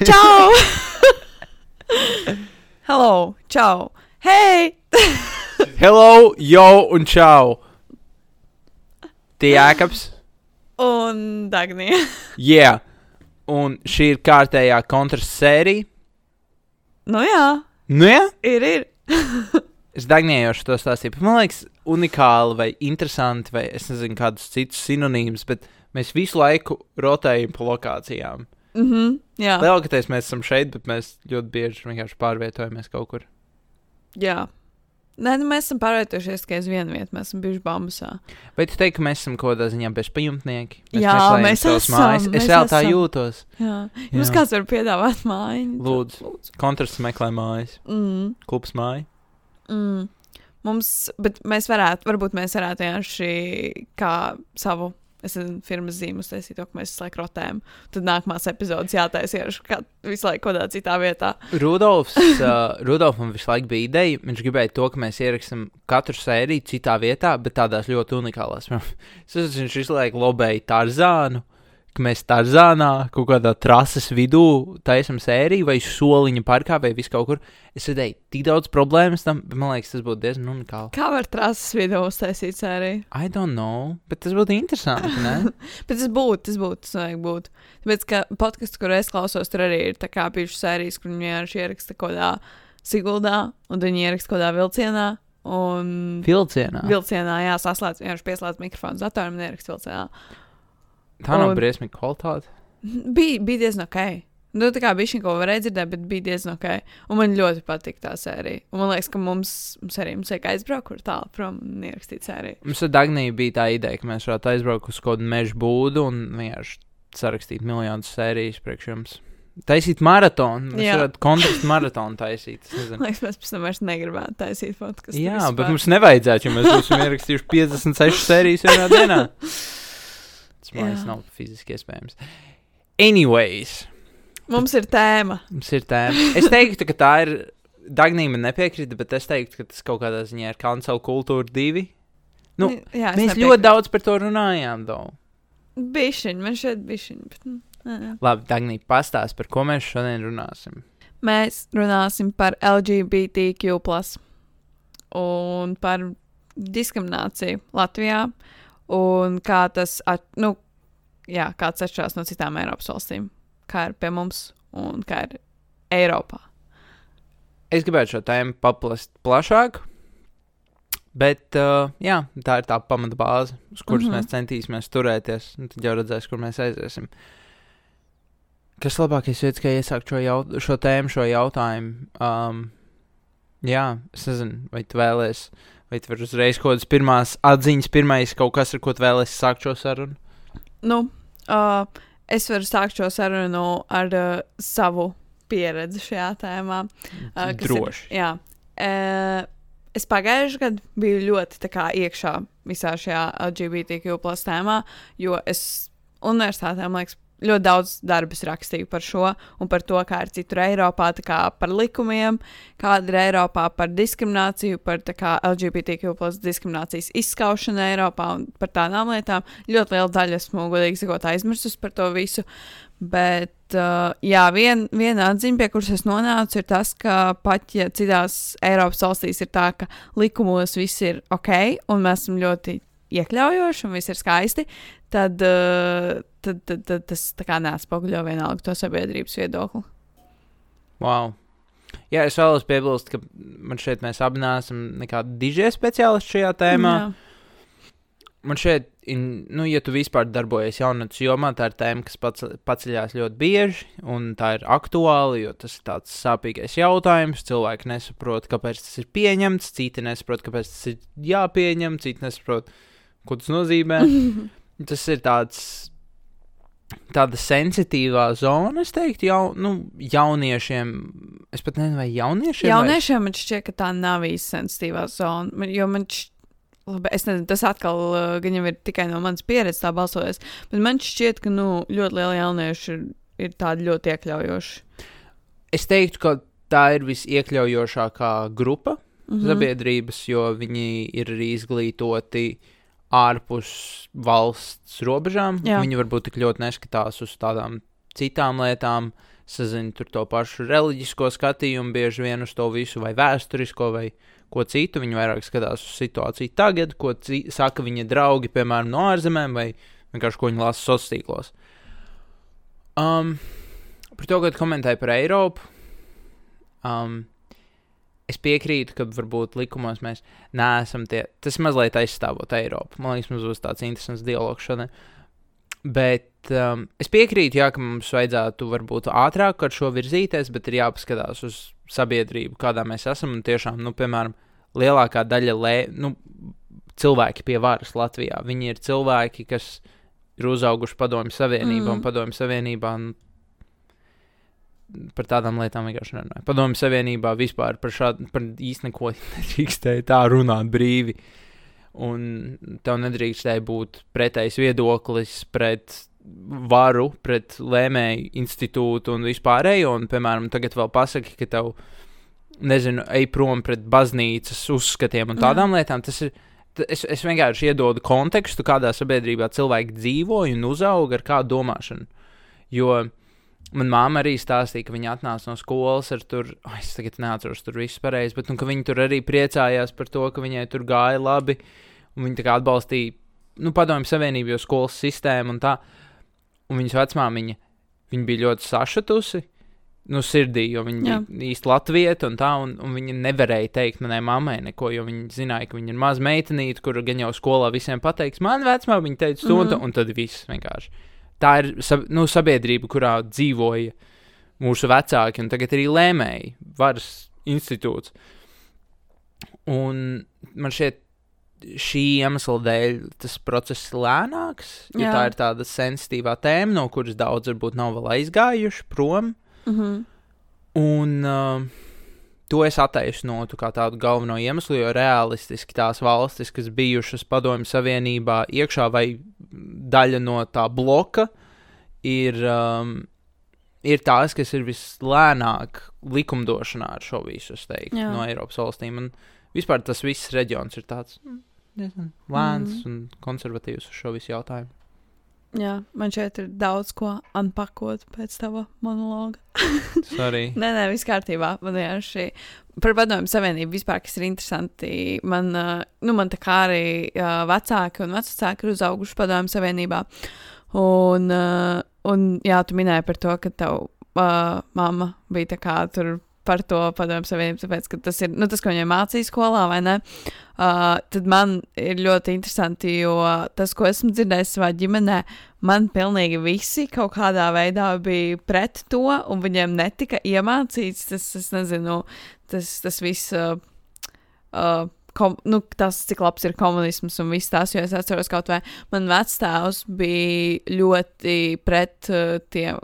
Čau! Hello! Čau! Hei! Hello, jo un čau! Tie Jēkabs. Un Dagnija. Yeah. Un šī ir kārtējā kontrasts sērija. Nu jā, Nu, jā, ir, ir. es dagnējošu to stāstīju. Man liekas, unikāli vai interesanti, vai es nezinu, kādus citus sinonīmus, bet mēs visu laiku rotējam pa lokācijām. Mhm, jā, Lielākoties mēs esam šeit, bet mēs ļoti bieži vienkārši pārvietojamies kaut kur. jā. Nē, nu mēs esam pārvietojušies tikai uz vienu vietu. Mēs esam bijuši bambusā. Vai tu teiksi, ka mēs esam kaut kādā ziņā bezpajumtnieki? Jā, meklējam mēs esam, Mājas. mēs Es vēl tā esam. jūtos. Jā. Jums Jā. kāds var piedāvāt mājiņu? Lūdzu. Lūdzu. Kontrasts meklē mājas. Mm, Klubs māja. mm. Mums, bet mēs varētu, varbūt mēs varētu vienkārši kā savu. Es nezinu, firmas zīmu uztaisīt to, ka mēs visu laiku rotējam. Tad nākamās epizodes jātaisa kā visu laiku kaut kādā citā vietā. Rudolfs, uh, Rudolfam visu laiku bija ideja. Viņš gribēja to, ka mēs ierakstām katru sēriju citā vietā, bet tādās ļoti unikālās. Es saprotu, viņš visu laiku lobēja Tarzānu, ka mēs Tarzānā kaut kādā trases vidū taisam sēriju vai soliņa parkā vai vis kaut kur. Es redzēju tik daudz problēmas tam, bet man liekas, tas būtu diezgan unikāli. Kā var trases video uztaisīt sēriju? I don't know, bet tas būtu interesanti? Bet tas būtu, tas būtu, tas vajag būt. Tāpēc, ka podkāsts, kur es klausos, tur arī ir tā kā bijušas sērijas, kur viņi vienkārši ieraksta kaut kādā Siguldā, un viņi ieraksta kaut kādā vilcienā. Un Vilcienā. vilcienā, jā, saslēdz, vienkārši pieslēdz mikrofonu datoram un ieraksta vilcienā. Tā nav un- briesmīga kvalitāte. Bija, bija diezgan ok. Nu, tā kā bija šī kaut ko varēja dzirdēt, bet bija diezgan ok. Un man ļoti patīk tā sērija. Un man liekas, ka mums, mums arī mums vajag aizbraukt kur tālu prom un ierakstīt sēriju. Mums ar Dagniju bija tā ideja, ka mēs varētu aizbraukt uz kaut kādu meža būdu un vienkārši sarakstīt miljonus sērijas priekš jums. Taisīt maratonu. Mēs varētu kontrastu maratonu taisīt. liekas, mēs pēc tam vairs negribētu taisīt podkāstu. Jā, bet mums nevajadzētu, jo mēs būsim ierakstījuši 56 sērijas vienā dienā. Tas man liekas, nav fiziski iespējams. Anyways, mums ir tēma. mums ir tēma. Es teiktu, ka tā ir. Dagnija man nepiekrita, bet es teiktu, ka tas kaut kādā ziņā ir kancela kultūra divi. Nu, jā, Mēs ļoti daudz par to runājām, Dau. Bišķiņi, man šeit bišķiņi. Bet, nu, nē, nē. Labi, Dagnija, pastāst, par ko mēs šodien runāsim. Mēs runāsim par LGBTQ, un par diskrimināciju Latvijā, un kā tas, at, nu, jā, kāds atšķirās no citām Eiropas valstīm, kā ir pie mums un kā ir Eiropā. Es gribētu šo tēmu paplast plašāk, bet uh, jā, tā ir tā pamata bāze, uz kuras mm. -hmm. mēs centīsimies turēties. un Tad jau redzēs, kur mēs aiziesim. Kas labākais veids, kā iesākt šo, jaut šo tēmu, šo jautājumu? Um, jā, es nezinu, vai tu vēlēsies, vai tu vari uzreiz kaut kādas pirmās atziņas, pirmais kaut kas, ar ko tu vēlēsies sākt šo sarunu. Nu, uh, es varu sākt šo sarunu ar uh, savu pieredzi šajā tēmā. Uh, kas Droši. Ir, jā. Uh, es pagājušajā gadā biju ļoti kā, iekšā visā šajā LGBTQ tēmā, jo es universitātē, man liekas, ļoti daudz darbus rakstīju par šo un par to, kā ir citur Eiropā, kā par likumiem, kāda ir Eiropā par diskrimināciju, par kā LGBTQ plus diskriminācijas izskaušanu Eiropā un par tādām lietām. Ļoti liela daļa esmu, godīgi sakot, aizmirsus par to visu. Bet, uh, jā, vien, viena atziņa, pie kuras es nonācu, ir tas, ka pat ja citās Eiropas valstīs ir tā, ka likumos viss ir ok, un mēs esam ļoti iekļaujoši, un viss ir skaisti, tad, uh, tad, tad, tad tas tā kā neatspoguļo vienalga to sabiedrības viedokli. Wow. Jā, es vēlos piebilst, ka man šeit mēs abi neesam nekādi dižie speciālisti šajā tēmā. Jā. Man šeit, nu, ja tu vispār darbojies jaunatnes jomā, tā ir tēma, kas pats, paceļās ļoti bieži, un tā ir aktuāla, jo tas ir tāds sāpīgais jautājums. Cilvēki nesaprot, kāpēc tas ir pieņemts, citi nesaprot, kāpēc tas ir jāpieņem, citi nesaprot, ko tas nozīmē. tas ir tāds. Tāda sensitīvā zona, es teiktu, jau, nu, jauniešiem. Es pat nezinu, vai jauniešiem. vai- Jauniešiem man šķiet, ka tā nav īsti sensitīvā zona. Jo man šķiet, labi, es nezinu, tas atkal uh, gan jau ir tikai no manas pieredzes tā balsojas, bet man šķiet, ka nu, ļoti liela jaunieši ir, ir tādi ļoti iekļaujoši. Es teiktu, ka tā ir visiekļaujošākā grupa mm. -hmm. sabiedrības, jo viņi ir arī izglītoti ārpus valsts robežām. Jā. Viņi varbūt tik ļoti neskatās uz tādām citām lietām, sazina tur to pašu reliģisko skatījumu, bieži vien uz to visu, vai vēsturisko, vai ko citu. Viņi vairāk skatās uz situāciju tagad, ko saka viņa draugi, piemēram, no ārzemēm, vai vienkārši ko viņi lasa sociālos tīklos. Um, par to, kad komentēju par Eiropu. Um, es piekrītu, ka varbūt likumos mēs neesam tie. Tas mazliet aizstāvot Eiropu. Man liekas, mums būs tāds interesants dialogs šodien. Bet um, es piekrītu, jā, ka mums vajadzētu varbūt ātrāk ar šo virzīties, bet ir jāpaskatās uz sabiedrību, kādā mēs esam. Un tiešām, nu, piemēram, lielākā daļa lē, nu, cilvēki pie varas Latvijā. Viņi ir cilvēki, kas ir uzauguši Padomju Savienībā mm. un Padomju Savienībā. Nu, par tādām lietām vienkārši nerunāju. Padomju Savienībā vispār par šādu, par īsti neko nedrīkstēja tā runāt brīvi. Un tev nedrīkstēja būt pretējs viedoklis pret varu, pret lēmēju institūtu un vispārējo. Un, piemēram, tagad vēl pasaki, ka tev, nezinu, ej prom pret baznīcas uzskatiem un tādām Jā. lietām. Tas ir. Es, es vienkārši iedodu kontekstu, kādā sabiedrībā cilvēki dzīvo un uzaug ar kādu domāšanu. Jo uh, Man māma arī stāstīja, ka viņa atnāca no skolas ar tur, oh, es tagad neatceros tur visu pareizi, bet nu, viņa tur arī priecājās par to, ka viņai tur gāja labi. Un viņa tā kā atbalstīja, nu, padomju savienību, jo skolas sistēmu un tā. Un viņas vecmāmiņa, viņa bija ļoti sašutusi, nu, sirdī, jo viņa īsti latvieta un tā, un, un viņa nevarēja teikt manai mammai neko, jo viņa zināja, ka viņa ir maza meitenīte, kur gan jau skolā visiem pateiks, man vecmāmiņa teica to, mm -hmm. un tad viss vienkārši tā ir nu, sabiedrība, kurā dzīvoja mūsu vecāki, un tagad arī lēmēji, varas institūts. Un man šķiet, šī iemesla dēļ tas process ir lēnāks, jo Jā. tā ir tāda sensitīvā tēma, no kuras daudz varbūt nav vēl aizgājuši prom. Mm -hmm. Un uh, to es attaisnotu kā tādu galveno iemeslu, jo realistiski tās valstis, kas bijušas Padomju Savienībā iekšā vai daļa no tā bloka ir, um, ir tās, kas ir vislēnāk likumdošanā ar šo visu, teiktu, Jā. no Eiropas valstīm. Un vispār tas viss reģions ir tāds mm, diezgan lēns mm. un konservatīvs uz šo visu jautājumu. Jā, man šeit ir daudz ko atpakot pēc tava monologa. Sorry. nē, nē, viss kārtībā. Man vienkārši par padomju savienību vispār, kas ir interesanti. Man, nu, man tā kā arī vecāki un vecāki ir uzauguši padomju savienībā. Un, un jā, tu minēji par to, ka tev uh, mamma bija tā kā tur par to padomju savienību, tāpēc, ka tas ir nu, tas, ko viņai mācīja skolā, vai ne? Uh, tad man ir ļoti interesanti, jo tas, ko esmu dzirdējis savā ģimenē, man pilnīgi visi kaut kādā veidā bija pret to, un viņiem netika iemācīts tas, es nezinu, tas, tas viss. Uh, uh, Kom, nu, tas, cik labs ir komunisms un viss tas, jo es atceros, kaut vai man vectēvs bija ļoti pret uh, tiem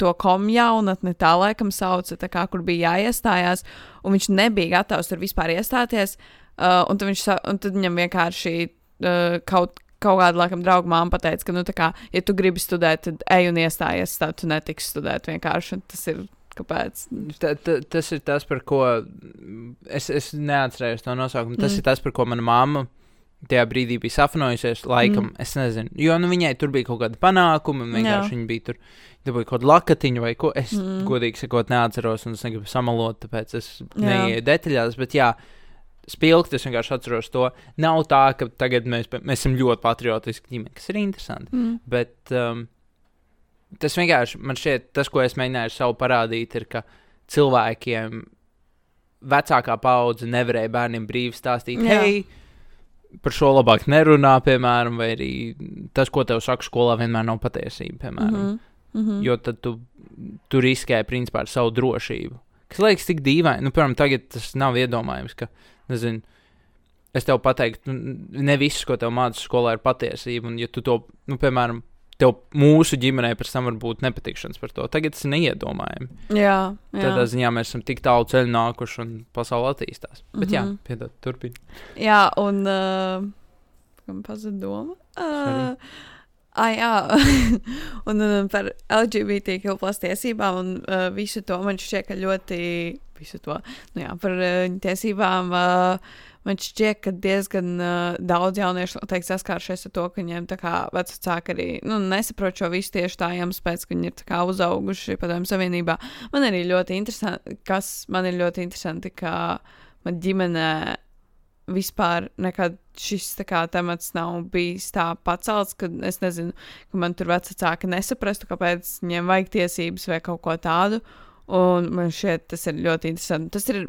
to komu jaunatni, tā laikam sauca, tā kā, kur bija jāiestājās, un viņš nebija gatavs tur vispār iestāties. Uh, un, tad viņš, un tad viņam vienkārši uh, kaut, kaut kāda, laikam, drauga māma pateica, ka, nu, tā kā, ja tu gribi studēt, tad ej un iestājies, tad tu netiksi studēt vienkārši. Tas ir kāpēc. Ta, ta, tas ir tas, par ko es, es neatcerējos to nosaukumu. Tas mm. ir tas, par ko mana mamma tajā brīdī bija sapņojusies. Laikam, mm. es nezinu, jo nu, viņai tur bija kaut kāda panākuma, vienkārši viņa bija tur dabūju kaut kādu lakatiņu vai ko. Es mm. godīgi sakot, neatceros, un es negribu samalot, tāpēc es neieju detaļās. Bet jā, spilgti es vienkārši atceros to. Nav tā, ka tagad mēs, mēs esam ļoti patriotiski ģimene, kas ir interesanti. Mm. Bet um, tas vienkārši man šķiet, tas, ko es mēģināju sev parādīt, ir, ka cilvēkiem vecākā paudze nevarēja bērniem brīvi stāstīt, hei, par šo labāk nerunā, piemēram, vai arī tas, ko tev saka skolā, vienmēr nav patiesība, piemēram. Mm -hmm. Mm -hmm. Jo tad tu, tu riskē principā ar savu drošību. Kas liekas tik dīvaini, nu, piemēram, tagad tas nav iedomājams, ka, nezinu, es tev pateiktu, nu, ne viss, ko tev mācās skolā, ir patiesība. Un, ja tu to, nu, piemēram, tev mūsu ģimenē pēc tam var būt nepatikšanas par to. Tagad tas ir neiedomājami. Jā, jā. Tādā ziņā mēs esam tik tālu ceļu nākuši un pasaule attīstās. Bet mm -hmm. jā, mhm. piedod, turpini. Jā, un uh, kam pazuda doma? Uh, Ah, jā, un, un par LGBTQ plus tiesībām un uh, visu to man šķiet, ka ļoti visu to, nu jā, par uh, tiesībām uh, man šķiet, ka diezgan uh, daudz jauniešu noteikti saskāršies ar to, ka viņiem vecāki arī nu, nesaprot šo visu tieši tā iemesls pēc, ka viņi ir uzauguši padomju savienībā. Man arī ļoti interesanti, kas man ir ļoti interesanti, ka man ģimenē vispār nekad šis kā, temats nav bijis tā pacelts, ka es nezinu, ka man tur vecāki nesaprastu, kāpēc viņiem vajag tiesības vai kaut ko tādu. Un man šķiet, tas ir ļoti interesanti. Tas ir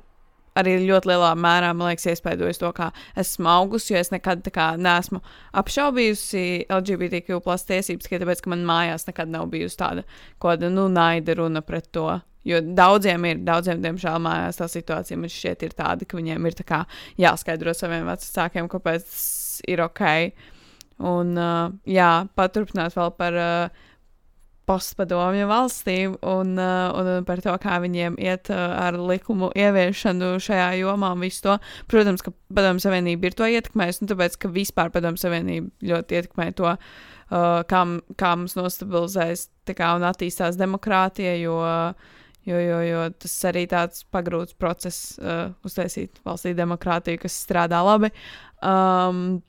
arī ļoti lielā mērā, man liekas, iespaidojas to, kā esmu augusi, jo es nekad kā neesmu apšaubījusi LGBTQ plus tiesības, tikai tāpēc, ka man mājās nekad nav bijusi tāda kaut kāda, nu, naida runa pret to. Jo daudziem ir, daudziem, diemžēl, mājās tā situācija man šķiet ir tāda, ka viņiem ir kā jāskaidro saviem vecākiem, kāpēc tas ir ok. Un, uh, jā, paturpināt vēl par uh, postpadomju valstīm un, uh, un par to, kā viņiem iet uh, ar likumu ieviešanu šajā jomā un visu to. Protams, ka Padomju Savienība ir to ietekmējusi, un tāpēc, ka vispār Padomju Savienība ļoti ietekmē to, uh, kā, kā mums nostabilizēs kā, un attīstās demokrātija, jo, jo, jo, jo tas arī tāds pagrūts process uh, uztaisīt valstī demokrātiju, kas strādā labi. Um,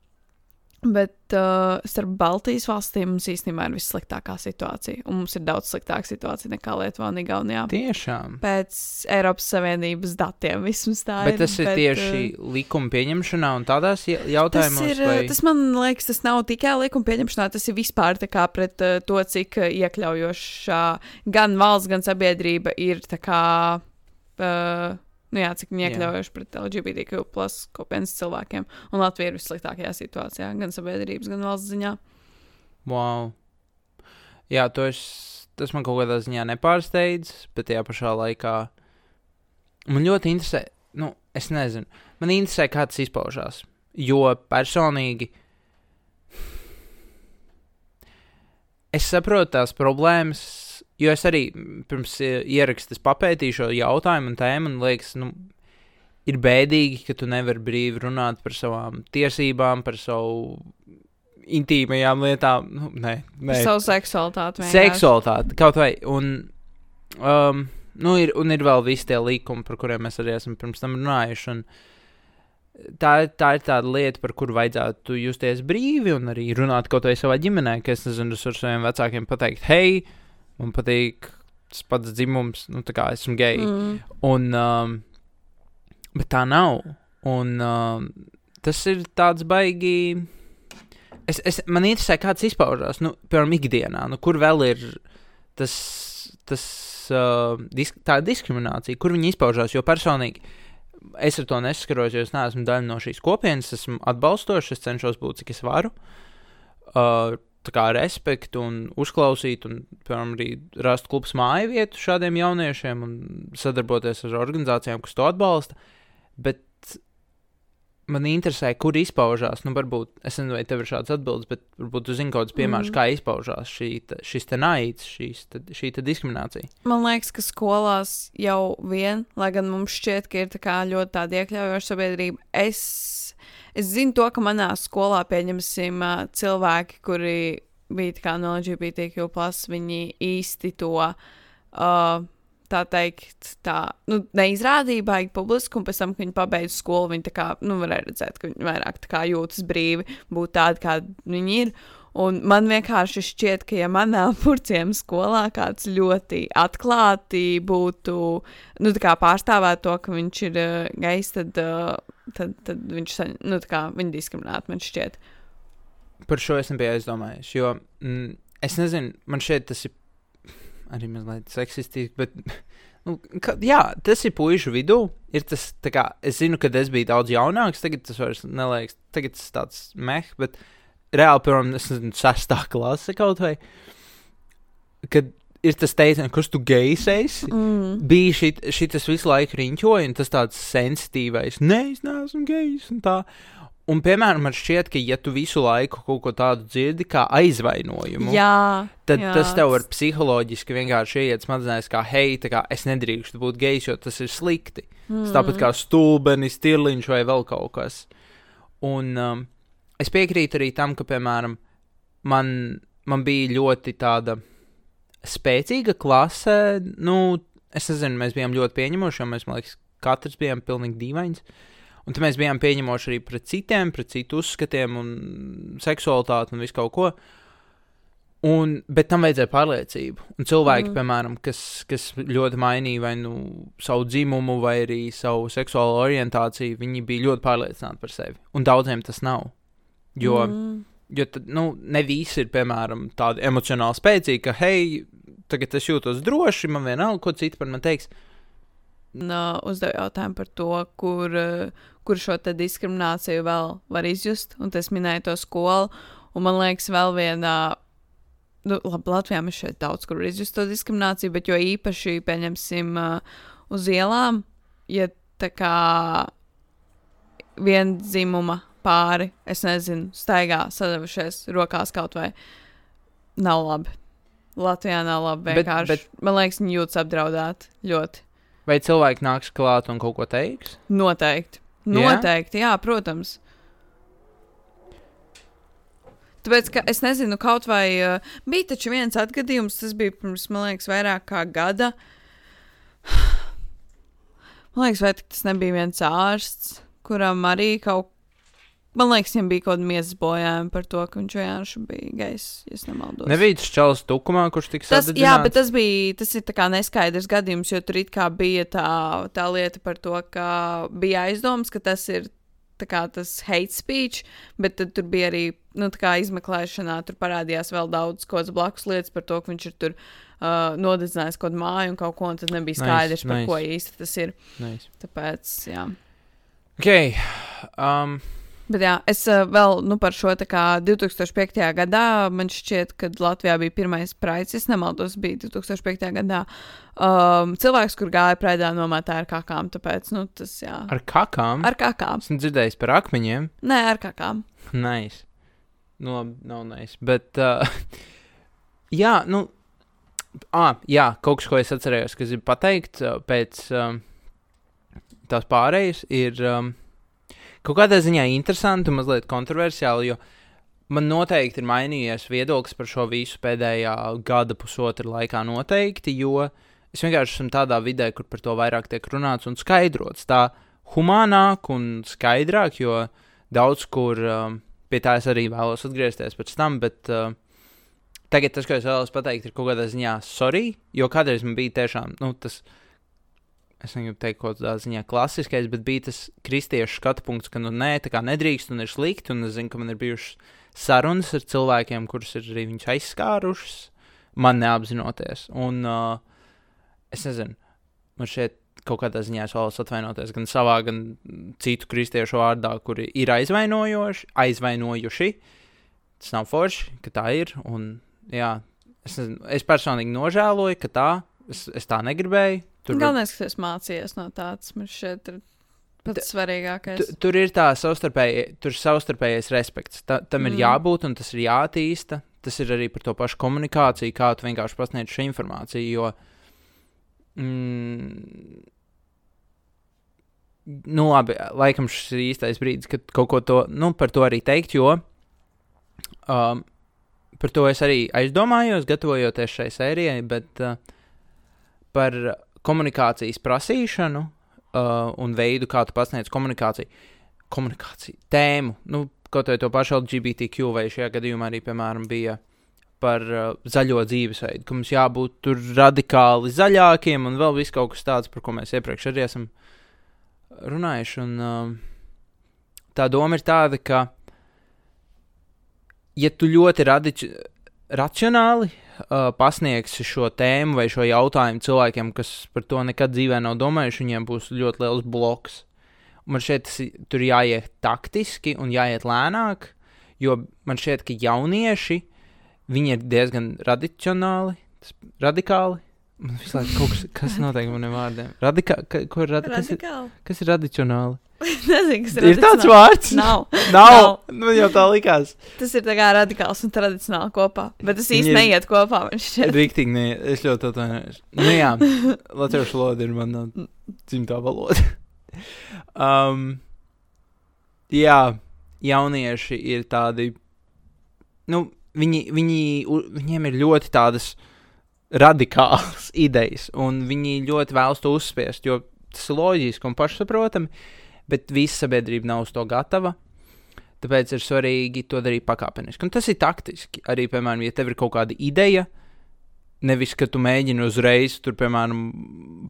Bet uh, starp Baltijas valstīm mums īstenībā ir vissliktākā situācija. Un mums ir daudz sliktāka situācija nekā Lietuvā un Igaunijā. Tiešām. Pēc Eiropas Savienības datiem vismaz tā bet ir. Tas ir bet, tieši uh, likuma pieņemšanā un tādās jautājumos. Tas, ir, vai... tas man liekas, tas nav tikai likuma pieņemšanā, tas ir vispār pret uh, to, cik iekļaujošā gan valsts, gan sabiedrība ir. Kā, uh, nu, jā, cik viņi iekļaujuši pret LGBTQ plus kopienas cilvēkiem. Un Latvija ir vissliktākajā situācijā, gan sabiedrības, gan valsts ziņā. Wow. Jā, es, tas man kaut kādā ziņā nepārsteidz, bet tajā pašā laikā man ļoti interesē, nu, es nezinu, man interesē, kā tas izpaužās. Jo personīgi es saprotu tās problēmas Jo es arī pirms ierakstā papētīju šo jautājumu un tēmu, un liekas, nu, ir bēdīgi, ka tu nevari brīvi runāt par savām tiesībām, par savu intīmajām lietām. Nu, nē, nē. Savu seksualitāti. Vienkārši. Seksualitāti kaut vai. Un, um, nu, ir, un ir vēl visi tie likumi, par kuriem mēs arī esam pirms tam runājuši. Un, tā, tā ir tāda lieta, par kuru vajadzētu justies brīvi un arī runāt kaut vai savā ģimenē, es nezinu, es varu saviem vecākiem pateikt, hei, man patīk tas pats dzimums, nu, tā kā esmu geji. Mm. Un, um, bet tā nav. Un um, tas ir tāds baigi. Es, es, man interesē, kā tas izpaužās. Nu, piemēram, ikdienā, nu, kur vēl ir tas, tas uh, disk, tā diskriminācija, kur viņi izpaužās. Jo personīgi es ar to nesaskaros, jo es neesmu daļa no šīs kopienas, esmu atbalstošs, es cenšos būt cik es varu. Uh, kā, respektu un uzklausīt, un piemēram, arī rast klubs māju vietu šādiem jauniešiem un sadarboties ar organizācijām, kas to atbalsta. Bet man interesē, kur izpaužās. Nu, varbūt es nezinu, vai tev ir šāds atbildes, bet varbūt tu zini kaut kādus piemērus, mm. kā izpaužās šī, ta, šis te naids, šīs, ta, šī ta diskriminācija. Man liekas, ka skolās jau vien, lai gan mums šķiet, ka ir tā ļoti tāda iekļaujoša sabiedrība, es Es zinu to, ka manā skolā pieņemsim cilvēki, kuri bija no LGBTQ, viņi īsti to. Uh, tā teikt, tā, nu, neizrādīja baigi publiski, un pēc tam, kad viņi pabeidza skolu, viņi tā kā, nu, varēja redzēt, ka viņi vairāk kā jūtas brīvi, būt tādi, kādi viņi ir. Un man vienkārši šķiet, ka, ja manā purciem skolā kāds ļoti atklāti būtu nu, pārstāvēt to, ka viņš ir uh, gejs, tad uh, tad, tad viņš nu, viņu diskriminētu, man šķiet. Par šo es nebiju aizdomājies. Jo mm, es nezinu, man šeit tas ir arī mazliet seksistiski, bet. Nu, ka, jā, tas ir puikas vidū. Ir tas, kā, es zinu, ka es biju daudz jaunāks, tagad tas vairs neliekas. Tagad tas tāds meh, bet reāli, piemēram, nezinu, sestā klase kaut vai. Kad ir tas teiciens, kurš tu gejs esi. Mm. Bija šī, šis visu laiku riņķoja, un tas tāds sensitīvais, nē, es neesmu gejs. Un, tā. un, piemēram, man šķiet, ka, ja tu visu laiku kaut ko tādu dzirdi, kā aizvainojumu, jā, tad jā. tas tev var psiholoģiski vienkārši ieiet smadzenēs, kā, hei, kā, es nedrīkstu būt gejs, jo tas ir slikti. Mm. Tāpat kā stulbenis, tirliņš vai vēl kaut kas. Un um, es piekrītu arī tam, ka, piemēram, man, man bija ļoti tāda spēcīga klase. Nu, es nezinu, mēs bijām ļoti pieņemoši, jo mēs, man liekas, katrs bijām pilnīgi dīvains. Un tad mēs bijām pieņemoši arī pret citiem, pret citu uzskatiem un seksualitāti un visu kaut ko. Un, bet tam vajadzēja pārliecību. Un cilvēki, mm. piemēram, kas, kas ļoti mainīja vai nu savu dzimumu, vai arī savu seksuālo orientāciju, viņi bija ļoti pārliecināti par sevi. Un daudziem tas nav. Jo, mm. jo tad, nu, ne visi ir, piemēram, tādi emocionāli spēcīgi, ka, hei, tagad es jūtos droši, man vienalga, ko citi par mani teiks. No, uzdevu jautājumu par to, kur, kur šo diskrimināciju vēl var izjust. Un tas minēja to skolu. Un man liekas, vēl viena nu, labi, Latvijā mēs šeit daudz kur izjust to diskrimināciju, bet jo īpaši, pieņemsim, uh, uz ielām, ja tā kā vienzimuma pāri, es nezinu, staigā sadavušies rokās kaut vai, nav labi. Latvijā nav labi. Vienkārši, bet, bet, man liekas, viņi jūtas apdraudēti ļoti. Vai cilvēki nāks klāt un kaut ko teiks? Noteikti. Noteikti, jā, jā protams. Tāpēc, es nezinu, kaut vai uh, bija taču viens atgadījums, tas bija pirms, man liekas, vairāk kā gada. Man liekas, vai tas nebija viens ārsts, kuram arī kaut Man liekas, viņam bija kaut kāda miesas bojājuma par to, ka viņš vienkārši bija gejs, ja nemaldos. Nebija tas čels tukumā, kurš tika sadedzināts? Jā, bet tas bija, tas kā neskaidrs gadījums, jo tur kā bija tā, tā lieta par to, ka bija aizdoms, ka tas ir kā, tas hate speech, bet tur bija arī nu, izmeklēšanā, tur parādījās vēl daudz ko blakus lietas par to, ka viņš ir tur uh, nodedzinājis kaut kādu māju un kaut ko, un tad nebija skaidrs, nice, par nice. ko īsti tas ir. Nice. Tāpēc, jā. Okay. Um, Bet jā, es uh, vēl nu, par šo 2005. gadā man šķiet, ka Latvijā bija pirmais praids. Es nemaldos, bija 2005. gadā. Um, cilvēks, kur gāja praidā, nometā ar kakām. Tāpēc, nu, tas jā. Ar kakām? Ar kakām. Esmu dzirdējis par akmeņiem. Nē, ar kakām. Nice. Nu, labi, nav nice. Bet, uh, jā, nu, ah, jā, kaut kas, ko es atcerējos, kas ir pateikt pēc um, tās pārējas, ir. Um, kaut kādā ziņā interesanti un mazliet kontroversiāli, jo man noteikti ir mainījies viedoklis par šo visu pēdējā gada pusotra laikā noteikti, jo es vienkārši esmu tādā vidē, kur par to vairāk tiek runāts un skaidrots. Tā humānāk un skaidrāk, jo daudz kur um, pie tā es arī vēlos atgriezties pēc tam, bet uh, tagad tas, ko es vēlos pateikt, ir kaut kādā ziņā sorry, jo kādreiz man bija tiešām, nu, tas es negribu teikt, kaut kādā ziņā klasiskais, bet bija tas kristiešu skatu punkts, ka, nu, nē, tā kā nedrīkst un ir slikti, un es zinu, ka man ir bijušas sarunas ar cilvēkiem, kurus ir arī viņš aizskārušas, man neapzinoties. Un uh, es nezinu, man šeit kaut kādā ziņā es vēlos atvainoties gan savā, gan citu kristiešu vārdā, kuri ir aizvainojuši, aizvainojuši. Tas nav forši, ka tā ir, un jā, es, nezinu, es personīgi nožēloju, ka tā, es, es tā negribēju, Tur Galvenais, ka es mācījos no tādas, man šeit ir pats svarīgākais. Tu, tur ir tā savstarpēji, tur savstarpējais respekts. Ta, tam mm. ir jābūt un tas ir jātīsta. Tas ir arī par to pašu komunikāciju, kā tu vienkārši pasniedz šo informāciju. Jo, mm, nu, labi, laikam šis ir īstais brīdis, kad kaut ko to, nu, par to arī teikt, jo um, par to es arī aizdomājos, gatavojoties šai sērijai, bet uh, par komunikācijas prasīšanu uh, un veidu, kā tu pasniedz komunikāciju, komunikāciju tēmu, nu, kaut vai to pašu LGBTQ, vai šajā gadījumā arī, piemēram, bija par uh, zaļo dzīvesveidu, ka mums jābūt tur radikāli zaļākiem un vēl viss kaut kas tāds, par ko mēs iepriekš arī esam runājuši. Un, uh, tā doma ir tāda, ka, ja tu ļoti radici, racionāli uh, pasniegsi šo tēmu vai šo jautājumu cilvēkiem, kas par to nekad dzīvē nav domājuši, viņiem būs ļoti liels bloks. Man šeit tas, tur jāiet taktiski un jāiet lēnāk, jo man šķiet, ka jaunieši viņi ir diezgan radicionāli, radikāli. Man visu laiku kaut kas, kas notiek maniem vārdiem. Radika, ka, ko ir radi, kas, ir, kas ir radicionāli? Nezinu, kas ir. Ir tāds vārds? Nav. Nav. Nav. Nu, jau tā likās. Tas ir tā kā radikāls un tradicionāli kopā. Bet tas īsti neiet kopā. Rīktīgi neiet. Es ļoti atvainojos. Nu jā, latviešu valoda ir mana dzimtā valoda. um, jā, jaunieši ir tādi. Nu, viņi, viņi, viņiem ir ļoti tādas radikālas idejas, un viņi ļoti vēlas to uzspiest, jo tas ir loģiski un pašsaprotami. bet visa sabiedrība nav uz to gatava. Tāpēc ir svarīgi to darīt pakāpeniski. Un tas ir taktiski. Arī, piemēram, ja tev ir kaut kāda ideja, nevis ka tu mēģini uzreiz, tur, piemēram,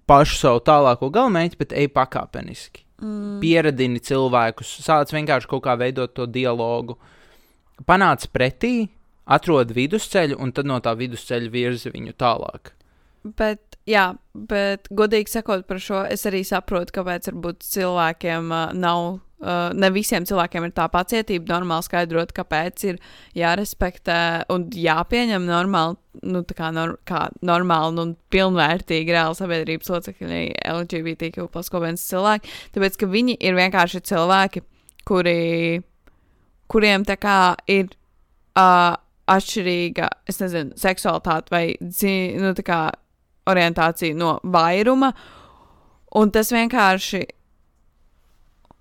pašu savu tālāko galamērķi, bet ej pakāpeniski. Mm. Pieradini cilvēkus, sāc vienkārši kaut kā veidot to dialogu. Panāc pretī, atrod vidusceļu, un tad no tā vidusceļa virzi viņu tālāk. Bet, jā, bet godīgi sakot par šo, es arī saprotu, kāpēc varbūt cilvēkiem uh, nav. Uh, ne visiem cilvēkiem ir tā pacietība normāli skaidrot, kāpēc ir jārespektē un jāpieņem normāli, nu, kā, nor kā normāli un pilnvērtīgi reāli sabiedrības locekļi LGBTQ plus kopienas cilvēki. Tāpēc, ka viņi ir vienkārši cilvēki, kuri, kuriem tā kā ir uh, atšķirīga, es nezinu, seksualitāte vai dzi, nu, kā orientācija no vairuma. Un tas vienkārši.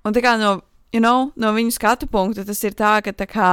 Un tā kā no, you know, no viņu skatu punkta tas ir tā, ka, tā kā,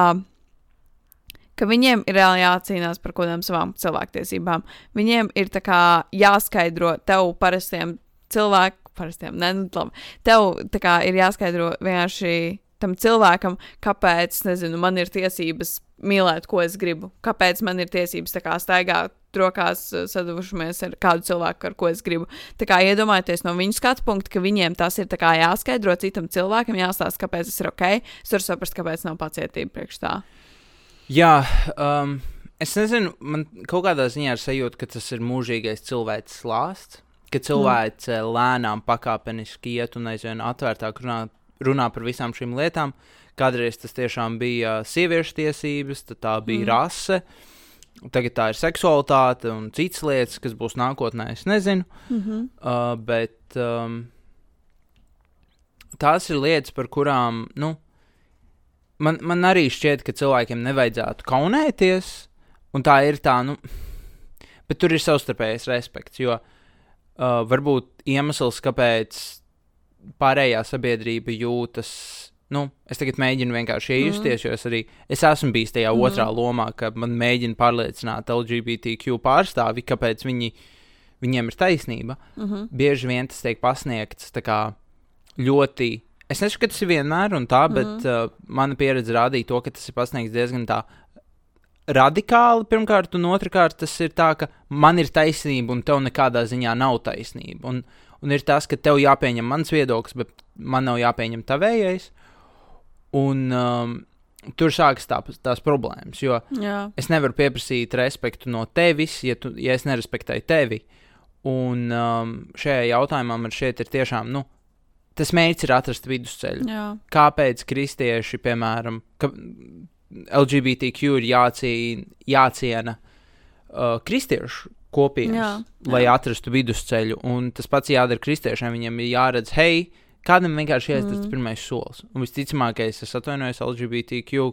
ka viņiem ir reāli jācīnās par kaut kādām savām cilvēktiesībām. Viņiem ir kā jāskaidro tev parastiem cilvēkiem, parastiem, ne, nu, labi. Tev kā ir jāskaidro vienkārši tam cilvēkam, kāpēc, nezinu, man ir tiesības mīlēt, ko es gribu. Kāpēc man ir tiesības tā kā staigāt rokās, sadavušamies ar kādu cilvēku, ar ko es gribu. Tā kā iedomājieties no viņu skatu punkta, ka viņiem tas ir jāskaidro citam cilvēkam, jāstāsta, kāpēc tas ir ok. Es varu saprast, kāpēc nav pacietība priekš tā. Jā, um, es nezinu, man kaut kādā ziņā ir sajūta, ka tas ir mūžīgais cilvēks slāsts. Ka cilvēks mm. lēnām, pakāpeniski iet un aizvien atvērtāk runā, runā par visām šīm lietām. Kādreiz tas tiešām bija sieviešu tiesības, tad tā bija mm. rase. Tagad tā ir seksualitāte un citas lietas, kas būs nākotnē. Es nezinu. Mm -hmm. uh, bet um, tās ir lietas, par kurām nu, man, man arī šķiet, ka cilvēkiem nevajadzētu kaunēties. Un tā ir tā, nu, bet tur ir savstarpējais respekts. Jo uh, varbūt iemesls, kāpēc pārējā sabiedrība jūtas nu, es tagad mēģinu vienkārši iejusties, mm. jo es arī es esmu bijis tajā mm. otrā lomā, ka man mēģina pārliecināt LGBTQ pārstāvi, kāpēc viņi, viņiem ir taisnība. Mm -hmm. Bieži vien tas tiek pasniegts kā, ļoti. Es nesaku, ka tas ir vienmēr un tā, mm -hmm. bet uh, mana pieredze rādīja to, ka tas ir pasniegts diezgan tā. Radikāli, pirmkārt, un otrkārt, tas ir tā, ka man ir taisnība, un tev nekādā ziņā nav taisnība. Un, un ir tas, ka tev jāpieņem mans viedoklis, bet man nav jāpieņem tavējais. Un um, tur sākas tā, tās problēmas. Jo Jā. es nevaru pieprasīt respektu no tevis, ja, tu, ja es nerespektēju tevi. Un um, šajā jautājumā man šeit ir tiešām. Nu, Tas mērķis ir atrast vidusceļu. Jā. Kāpēc kristieši, piemēram, ka LGBTQ ir jācī, jāciena uh, kristiešu kopienas, jā, lai jā. atrastu vidusceļu? Un tas pats jādara kristiešiem. Viņiem ir jāredz, hei, Kādam vienkārši jāizdara mm. pirmais solis. Un visticamākais, es atvainojos LGBTQ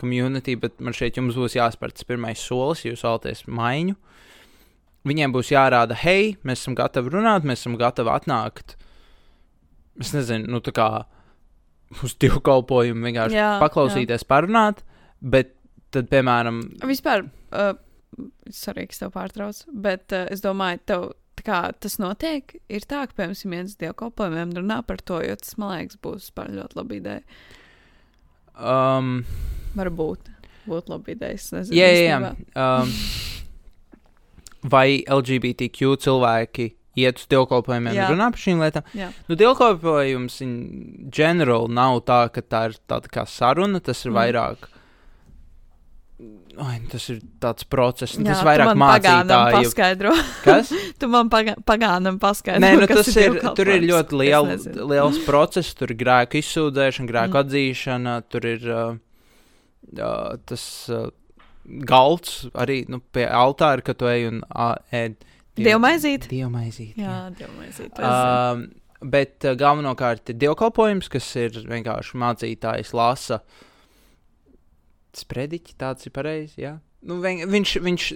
community, bet man šeit jums būs jāspēr tas pirmais solis, jūs vēlaties maiņu. Viņiem būs jārāda, hei, mēs esam gatavi runāt, mēs esam gatavi atnākt. Es nezinu, nu tā kā uz divu kalpojumu vienkārši jā, paklausīties, jā. parunāt, bet tad, piemēram, vispār, uh, sorry, ka es tev pārtraucu, bet uh, es domāju, tev kā tas notiek, ir tā, ka, piemēram, viens dievkalpojumiem runā par to, jo tas, man liekas, būs ļoti laba ideja. Um, Varbūt būtu laba ideja. Nezinu, jā, jā, jā. Um, vai LGBTQ cilvēki iet uz dievkalpojumiem un runā par šīm lietām? Jā. Nu, dievkalpojums in general nav tā, ka tā ir tāda kā saruna, tas ir mm. vairāk Ai, tas ir tāds process, Jā, tas vairāk mācītāju. Paskaidro. Kas? tu man paga pagānam paskaidro. Nē, nu, tas ir, ir tur ir ļoti liel, liels process, tur ir grēku izsūdzēšana, grēku mm. atzīšana, tur ir uh, uh, tas uh, galds arī nu, pie altāra, ka tu ej un uh, ēd. Dievmaizīt? Dievmaizīt. Jā, dievmaizīt. Uh, bet uh, galvenokārt ir dievkalpojums, kas ir vienkārši mācītājs lasa. Uh, sprediķi, tāds ir pareizi. Ja? Nu, vien, viņš, viņš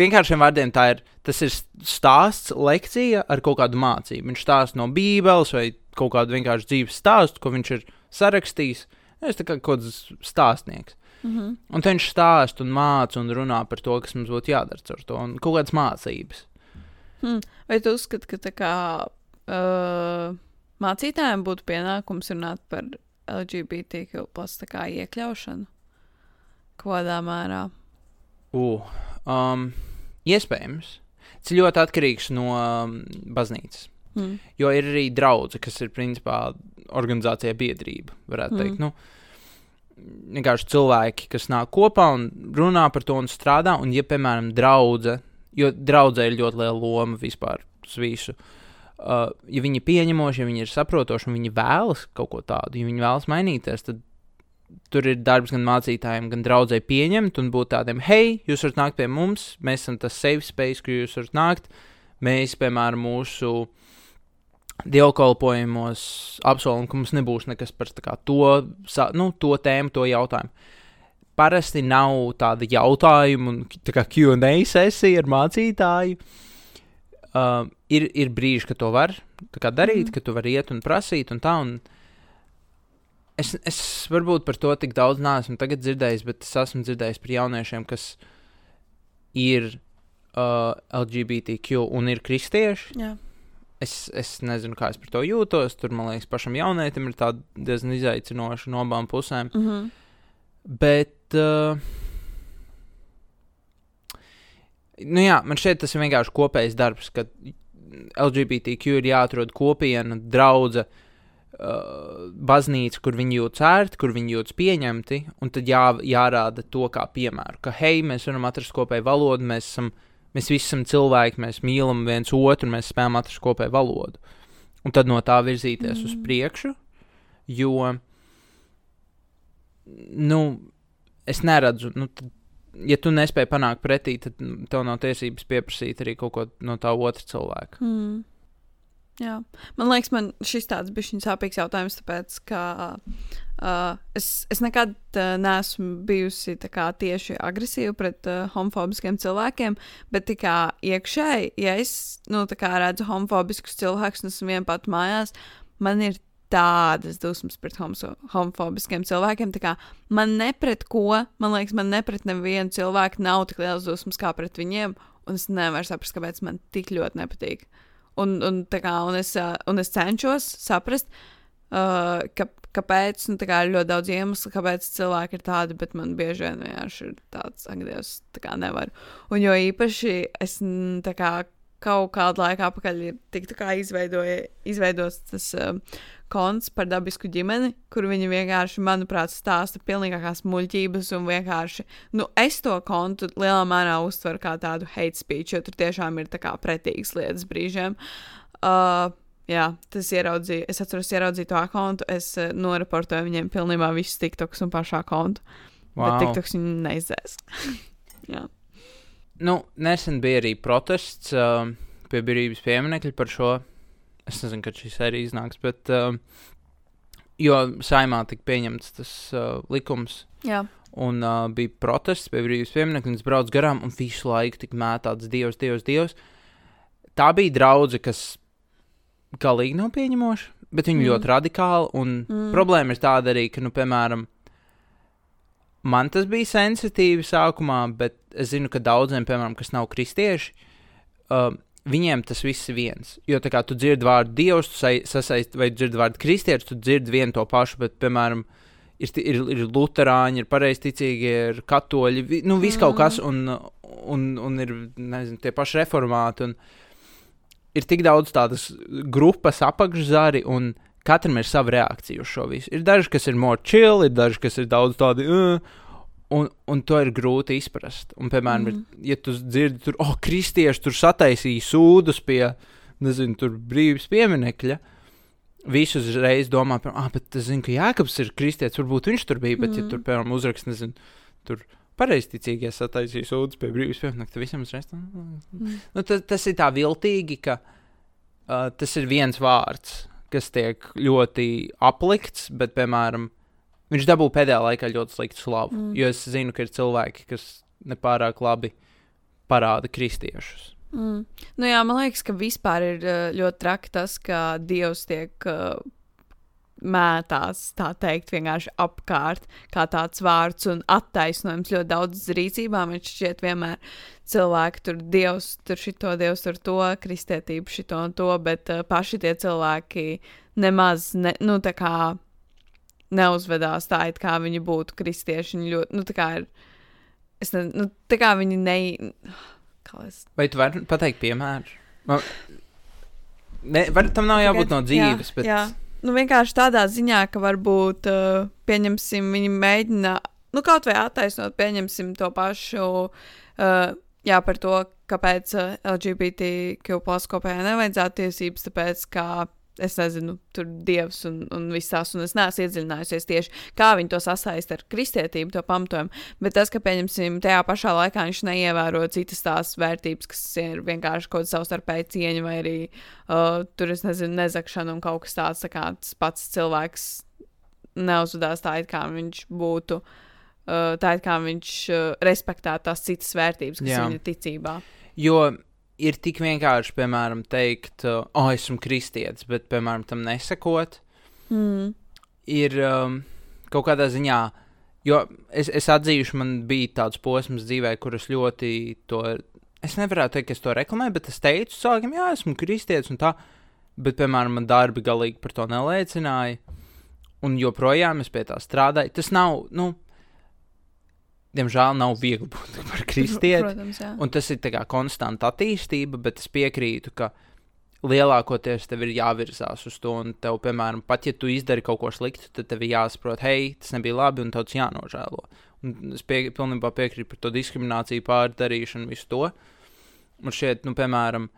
vienkāršiem vārdiem tā ir. Tas ir stāsts, lekcija ar kaut kādu mācību. Viņš stāsta no Bībeles vai kaut kādu vienkāršu dzīves stāstu, ko viņš ir sarakstījis. Es tā kā kaut kāds stāstnieks. Mm -hmm. Un viņš stāsta un māca un runā par to, kas mums būtu jādara ar to, un kaut kādas mācības. Hmm. Vai tu uzskati, ka tā kā. Uh mācītājiem būtu pienākums runāt par LGBTQ plus tā kā iekļaušanu? Kādā mērā? Uh, um, iespējams. Tas ļoti atkarīgs no um, baznīcas. Mm. Jo ir arī draugi, kas ir principā organizācija biedrība, varētu Mm. teikt. Nu, vienkārši cilvēki, kas nāk kopā un runā par to un strādā. Un, ja, piemēram, draudzē, jo draudzē ir ļoti liela loma vispār visu. Uh, ja viņi ir pieņemoši, ja viņi ir saprotoši un viņi vēlas kaut ko tādu, ja viņi vēlas mainīties, tad tur ir darbs gan mācītājiem, gan draudzēji pieņemt un būt tādiem, hei, jūs varat nākt pie mums, mēs esam tas safe space, kur jūs varat nākt. Mēs, piemēram, mūsu dievkalpojumos apsolam, ka mums nebūs nekas par tā kā, to, sa- nu, to tēmu, to jautājumu. Parasti nav tāda jautājuma un tā kā QA sesija ar mācītāju. Uh, ir, ir brīži, kad to var darīt, mm. ka tu vari iet un prasīt, un tā. Un es, es varbūt par to tik daudz neesmu tagad dzirdējis, bet es esmu dzirdējis par jauniešiem, kas ir uh, LGBTQ un ir kristieši. Jā. Es, es nezinu, kā es par to jūtos. Tur, man liekas, pašam jaunietim ir diezgan izaicinoša no abām pusēm. Mm -hmm. Bet, uh, nu jā, man šķiet, tas ir vienkārši kopējs darbs, ka LGBTQ ir jāatrod kopiena, uh, baznīca, kur viņi jūtas ērti, kur viņi jūtas pieņemti, un tad jā, jārāda to kā piemēru, ka hei, mēs varam atrast kopēju valodu, mēs, esam, mēs visi esam cilvēki, mēs mīlam viens otru, mēs spējam atrast kopēju valodu. Un tad no tā virzīties mm. uz priekšu, jo nu, es neredzu, nu, tad, ja tu nespēji panākt pretī, tad tev nav tiesības pieprasīt arī kaut ko no tā otra cilvēka. Mm. Jā. Man liekas, man šis tāds bija sāpīgs jautājums, tāpēc, ka uh, es, es nekad uh, neesmu bijusi kā, tieši agresīva pret uh, homofobiskiem cilvēkiem, bet kā iekšēji, ja es nu, kā redzu homofobiskus cilvēkus un esmu vien pat mājās, man ir tādas dusmas pret homo- homofobiskiem cilvēkiem. kā Man ne pret ko, man liekas, man ne pret nevienu cilvēku nav tik liels dusmas kā pret viņiem, un es nevaru saprast, kāpēc man tik ļoti nepatīk. Un, un, kā, un, es, un es cenšos saprast, uh, ka, kāpēc, nu, kā ir ļoti daudz iemeslu, kāpēc cilvēki ir tādi, bet man bieži vien vienkārši ir tāds, ak, Dievs, tā kā nevar. Un jo īpaši es kā kaut kādu laiku atpakaļ ir tik tā kā izveidoja, izveidots tas uh, konts par dabisku ģimeni, kur viņi vienkārši, manuprāt, stāsta pilnīgākās muļķības un vienkārši, nu, es to kontu lielā mērā uztveru kā tādu hate speech, jo tur tiešām ir tā kā pretīgas lietas brīžiem. Uh, jā, tas ieraudzīja, es atceros, ieraudzīju to kontu, es uh, noreportoju viņiem pilnībā visus tiktoks un pašā kontu, wow. bet tiktoks viņi neizdzēs. Nu, nesen bija arī protests uh, pie brīvības pieminiekļa par šo. Es nezinu, kad šī sērija iznāks, bet. Uh, jo saimā tika pieņemts tas uh, likums, jā. un uh, bija protests pie brīvības pieminiekļa, un es braucu garām, un visu laiku tika mētāts dievs, dievs, dievs. Tā bija draudzene, kas galīgi nav pieņemoša, bet viņa Mm. ļoti radikāla. Un mm. problēma ir tāda arī, ka, nu, piemēram, man tas bija sensitīvi sākumā, bet es zinu, ka daudziem, piemēram, kas nav kristieši, uh, viņiem tas viss ir viens. Jo, tā kā tu dzirdi vārdu dievs, tu sai- sasaisti vai dzirdi vārdu kristietis, tu dzirdi vienu to pašu, bet, piemēram, ir, ir, ir luterāņi, ir pareizticīgi, ir katoļi, vi, nu, viss kaut kas, un, un, un ir, nezinu, tie paši reformāti. Ir tik daudz tādas grupas apakšzari, un katram ir sava reakcija uz šo visu. Ir daži, kas ir more chill, ir daži, kas ir daudz tādi. Uh, Un, un to ir grūti izprast. Un, piemēram, mm. Ir, ja tu dzirdi, tur, oh, kristieši tur sataisīja sūdus pie, nezinu, tur brīvības pieminekļa, visi uzreiz domā, par, ah, bet es zinu, ka Jānis ir kristietis, varbūt viņš tur bija, bet, mm. ja tur, piemēram, uzrakst, nezinu, tur pareizticīgie sataisīja sūdus pie brīvības pieminekļa, tad visam uzreiz tā. Mm. Nu, tas, tas ir tā viltīgi, ka uh, tas ir viens vārds, kas tiek ļoti aplikts, bet, piemēram, viņš dabū pēdējā laikā ļoti sliktu slavu. Mm. Jo es zinu, ka ir cilvēki, kas nepārāk labi parāda kristiešus. Mm. Nu, jā, man liekas, ka vispār ir uh, ļoti traki tas, ka Dievs tiek uh, mētās, tā teikt, vienkārši apkārt, kā tāds vārds un attaisnojums ļoti daudz rīcībām. Viņš šķiet vienmēr cilvēki tur Dievs, tur šito, Dievs tur to, kristietību šito un to, bet uh, paši tie cilvēki nemaz, ne, nu, tā kā neuzvedās tā, it kā viņi būtu kristieši. Viņi ļoti, nu, tā kā ir, es ne, nu, tā kā viņi ne, es. Vai tu vari pateikt piemēru? Man, ne, var, tam nav jābūt no dzīves, jā, bet. Jā. Nu, vienkārši tādā ziņā, ka varbūt, uh, pieņemsim, viņi mēģina, nu, kaut vai attaisnot, pieņemsim to pašu, uh, jā, par to, kāpēc uh, LGBTQ plus kopējā nevajadzētu tiesības, tāpēc, ka es nezinu, tur dievs un, un viss tās, un es neesmu iedziļinājusies tieši, kā viņi to sasaist ar kristietību, to pamatojumu. Bet tas, ka, pieņemsim, tajā pašā laikā viņš neievēro citas tās vērtības, kas ir vienkārši kaut kāda savstarpēja cieņa, vai arī uh, tur, es nezinu, nezakšana un kaut kas tāds, tā kā tas pats cilvēks neuzvedās tā, it kā viņš būtu. Uh, tā ir kā viņš uh, respektē tās citas vērtības, kas Jā. viņa ticībā. Jo ir tik vienkārši, piemēram, teikt, uh, oh, esmu kristietis, bet, piemēram, tam nesakot, Mm. ir um, kaut kādā ziņā. Jo es, es atzīšu, man bija tāds posms dzīvē, kur es ļoti to. Es nevaru teikt, ka es to reklamēju, bet es teicu, sākam, jā, esmu kristietis un tā. Bet, piemēram, man darbi galīgi par to neliecināja. Un joprojām es pie tā strādāju. Tas nav, nu, diemžēl, nav viegli būt par kristieti. Protams, jā. Un tas ir kā konstanta attīstība, bet es piekrītu, ka lielākoties tev ir jāvirzās uz to. Un tev, piemēram, pat ja tu izdari kaut ko sliktu, tad tev ir jāsaprot, hei, tas nebija labi un tāds jānožēlo. Un es pie, pilnībā piekrītu par to diskrimināciju, pārdarīšanu, visu to. Un šeit, nu, piemēram,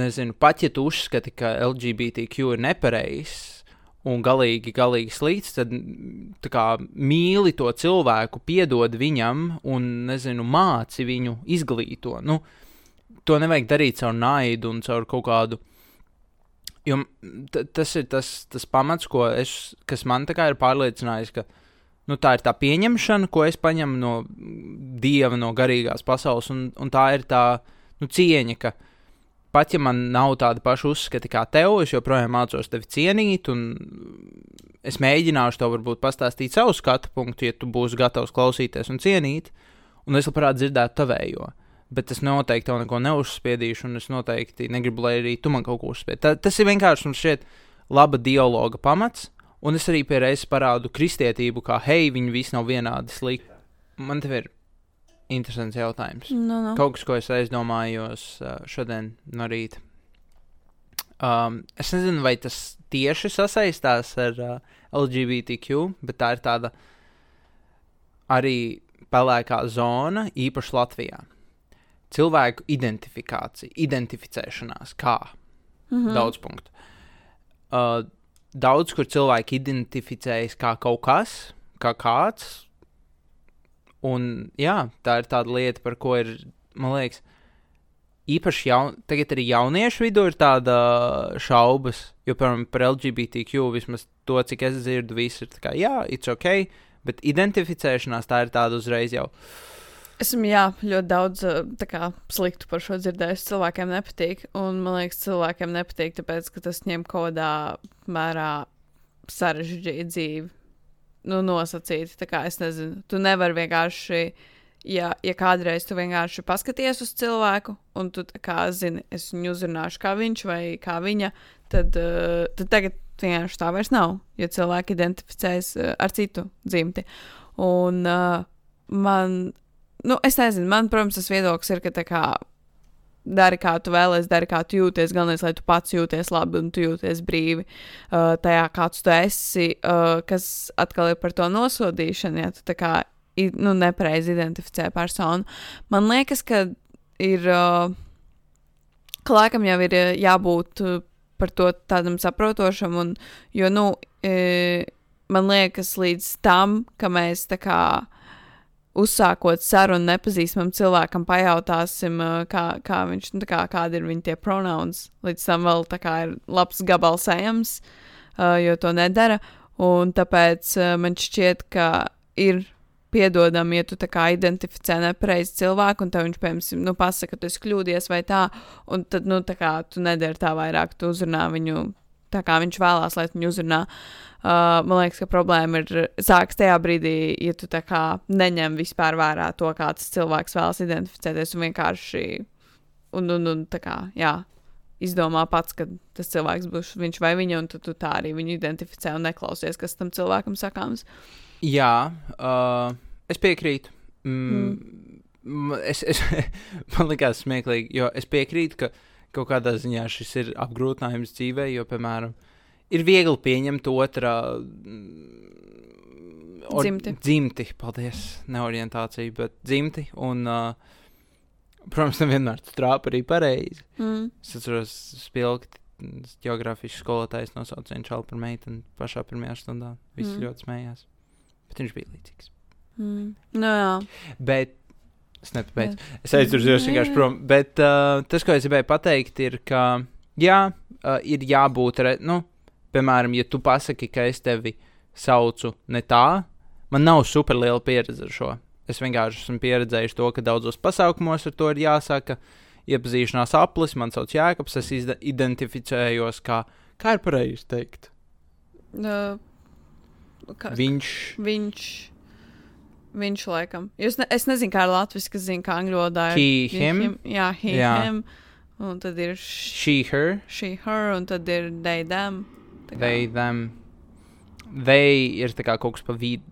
nezinu, pat ja tu uzskati, ka LGBTQ ir nepareizs. Un galīgi, galīgi slikts, tad mm, kā mīli to cilvēku, piedod viņam un, nezinu, māci viņu, izglīto. Nu, to nevajag darīt caur naidu un caur kaut kādu. Jo t- tas ir tas, tas pamats, ko es, kas man tā kā ir pārliecinājis, ka nu, tā ir tā pieņemšana, ko es paņemu no dieva, no garīgās pasaules, un, un tā ir tā nu, cieņa, ka pat ja man nav tāda paša uzskata kā tev, es joprojām mācos tevi cienīt, es mēģināšu tev varbūt pastāstīt savu skatu punktu, ja tu būsi gatavs klausīties un cienīt, un es labprāt dzirdētu tavējo. Bet es noteikti tev neko neuzspiedīšu, un es noteikti negribu, lai arī tu man kaut ko uzspied. Ta, tas ir vienkārši mums šeit laba dialoga pamats, un es arī pie reizes parādu kristietību, kā hei, viņi visi nav vienādi slikti. Man te ir interesants jautājums. Nu, nu. Kaut kas, ko es aizdomājos uh, šodien no rīta. Um, es nezinu, vai tas tieši sasaistās ar uh, LGBTQ, bet tā ir tāda arī pelēkā zona, īpaši Latvijā. Cilvēku identifikācija, identificēšanās, kā Mhm. daudz punktu. Uh, daudz, kur cilvēki identificējas kā kaut kas, kā kāds. Un jā, tā ir tāda lieta, par ko ir, man liekas, īpaši jaun, tagad arī jauniešu vidū ir tāda šaubas, jo, piemēram, par LGBTQ vismaz to, cik es dzirdu, viss ir tā kā, jā, it's ok, bet identificēšanās tā ir tāda uzreiz jau. Esmu jā, ļoti daudz kā, sliktu par šo dzirdējis. Cilvēkiem nepatīk. Un man liekas, cilvēkiem nepatīk, tāpēc ka tas ņem kaut kādā mērā sarežģītu dzīvi. Nu, nosacīti. Tā kā es nezinu, tu nevari vienkārši. Ja, ja kādreiz tu vienkārši paskaties uz cilvēku, un tu kā zini, es viņu uzrunāšu kā viņš vai kā viņa, tad, uh, tad tagad vienkārši tā vairs nav. Jo cilvēki identificējas uh, ar citu dzimti. Un uh, man nu, es nezinu, man, protams, tas viedoklis ir, ka tā kā dari, kā tu vēlēsies, dari, kā tu jūties. Galvenais, lai tu pats jūties labi un tu jūties brīvi uh, tajā, kāds tu esi, uh, kas atkal ir par to nosodīšanu, ja tu tā kā nu, nepareizi identificē personu. Man liekas, ka ir, uh, ka laikam jau ir uh, jābūt uh, par to tādam saprotošam, un, jo, nu, e, man liekas, līdz tam, ka mēs tā kā uzsākot sarunu nepazīstamam cilvēkam, pajautāsim, uh, kā, kā viņš, nu, kā, kādi ir viņa tie pronouns. Līdz tam vēl kā ir labs gabals ejams, uh, jo to nedara. Un tāpēc uh, man šķiet, ka ir piedodami, ja tu tā kā identificē nepareizi cilvēku, un tev viņš, piemēram, nu, pasaka, ka tu esi kļūdies vai tā, un tad, nu, tā kā tu nedari tā vairāk, tu uzrunā viņu tā, kā viņš vēlās, lai viņu uzrunā. Uh, man liekas, ka problēma ir sākas tajā brīdī, ja tu neņem vispār vērā to, kā tas cilvēks vēlas identificēties un vienkārši, un, un, un kā, jā, izdomā pats, ka tas cilvēks būs viņš vai viņa, un tu, tu tā arī viņu identificē un neklausies, kas tam cilvēkam sakāms. Jā, uh, es piekrītu. Mm, mm. Es, es, man liekas smieklīgi, jo es piekrītu, ka kaut kādā ziņā šis ir apgrūtinājums dzīvē, jo, piemēram, ir viegli pieņemt otrā or, Dzimti. dzimti. Paldies, neorientācija, bet dzimti. Un, uh, protams, nevienmēr tu trāpi arī pareizi. Mm. Es atceros, spilgti geogrāfijas skolotājs nosauca vienu čalu par meiteni pašā pirmajā stundā. Visi Mm. mm. ļoti smējās. Bet viņš bija līdzīgs. Mm. Nu, jā. Bet es nepabeidzu. Bet- Es aizturos vienkārši prom. Bet uh, tas, ko es gribēju pateikt, ir, ka, jā, uh, ir jābūt, re, nu, piemēram, ja tu pasaki, ka es tevi saucu ne tā, man nav super liela pieredze ar šo. Es vienkārši esmu pieredzējis to, ka daudzos pasākumos ar to ir jāsaka. Iepazīšanās aplis, man sauc Jēkabs, es identificējos kā, kā ir pareizi teikt. Uh, kā, Viņš, viņš. Viņš laikam. Jūs ne, es nezinu, kā ir latviešu, zina, kā angļu valodā ir. He, him? Jā, he, Jā. him. Un tad ir sh- she, her, she, her, un tad ir they, them. They, them. They ir kā kaut kas pa vidu.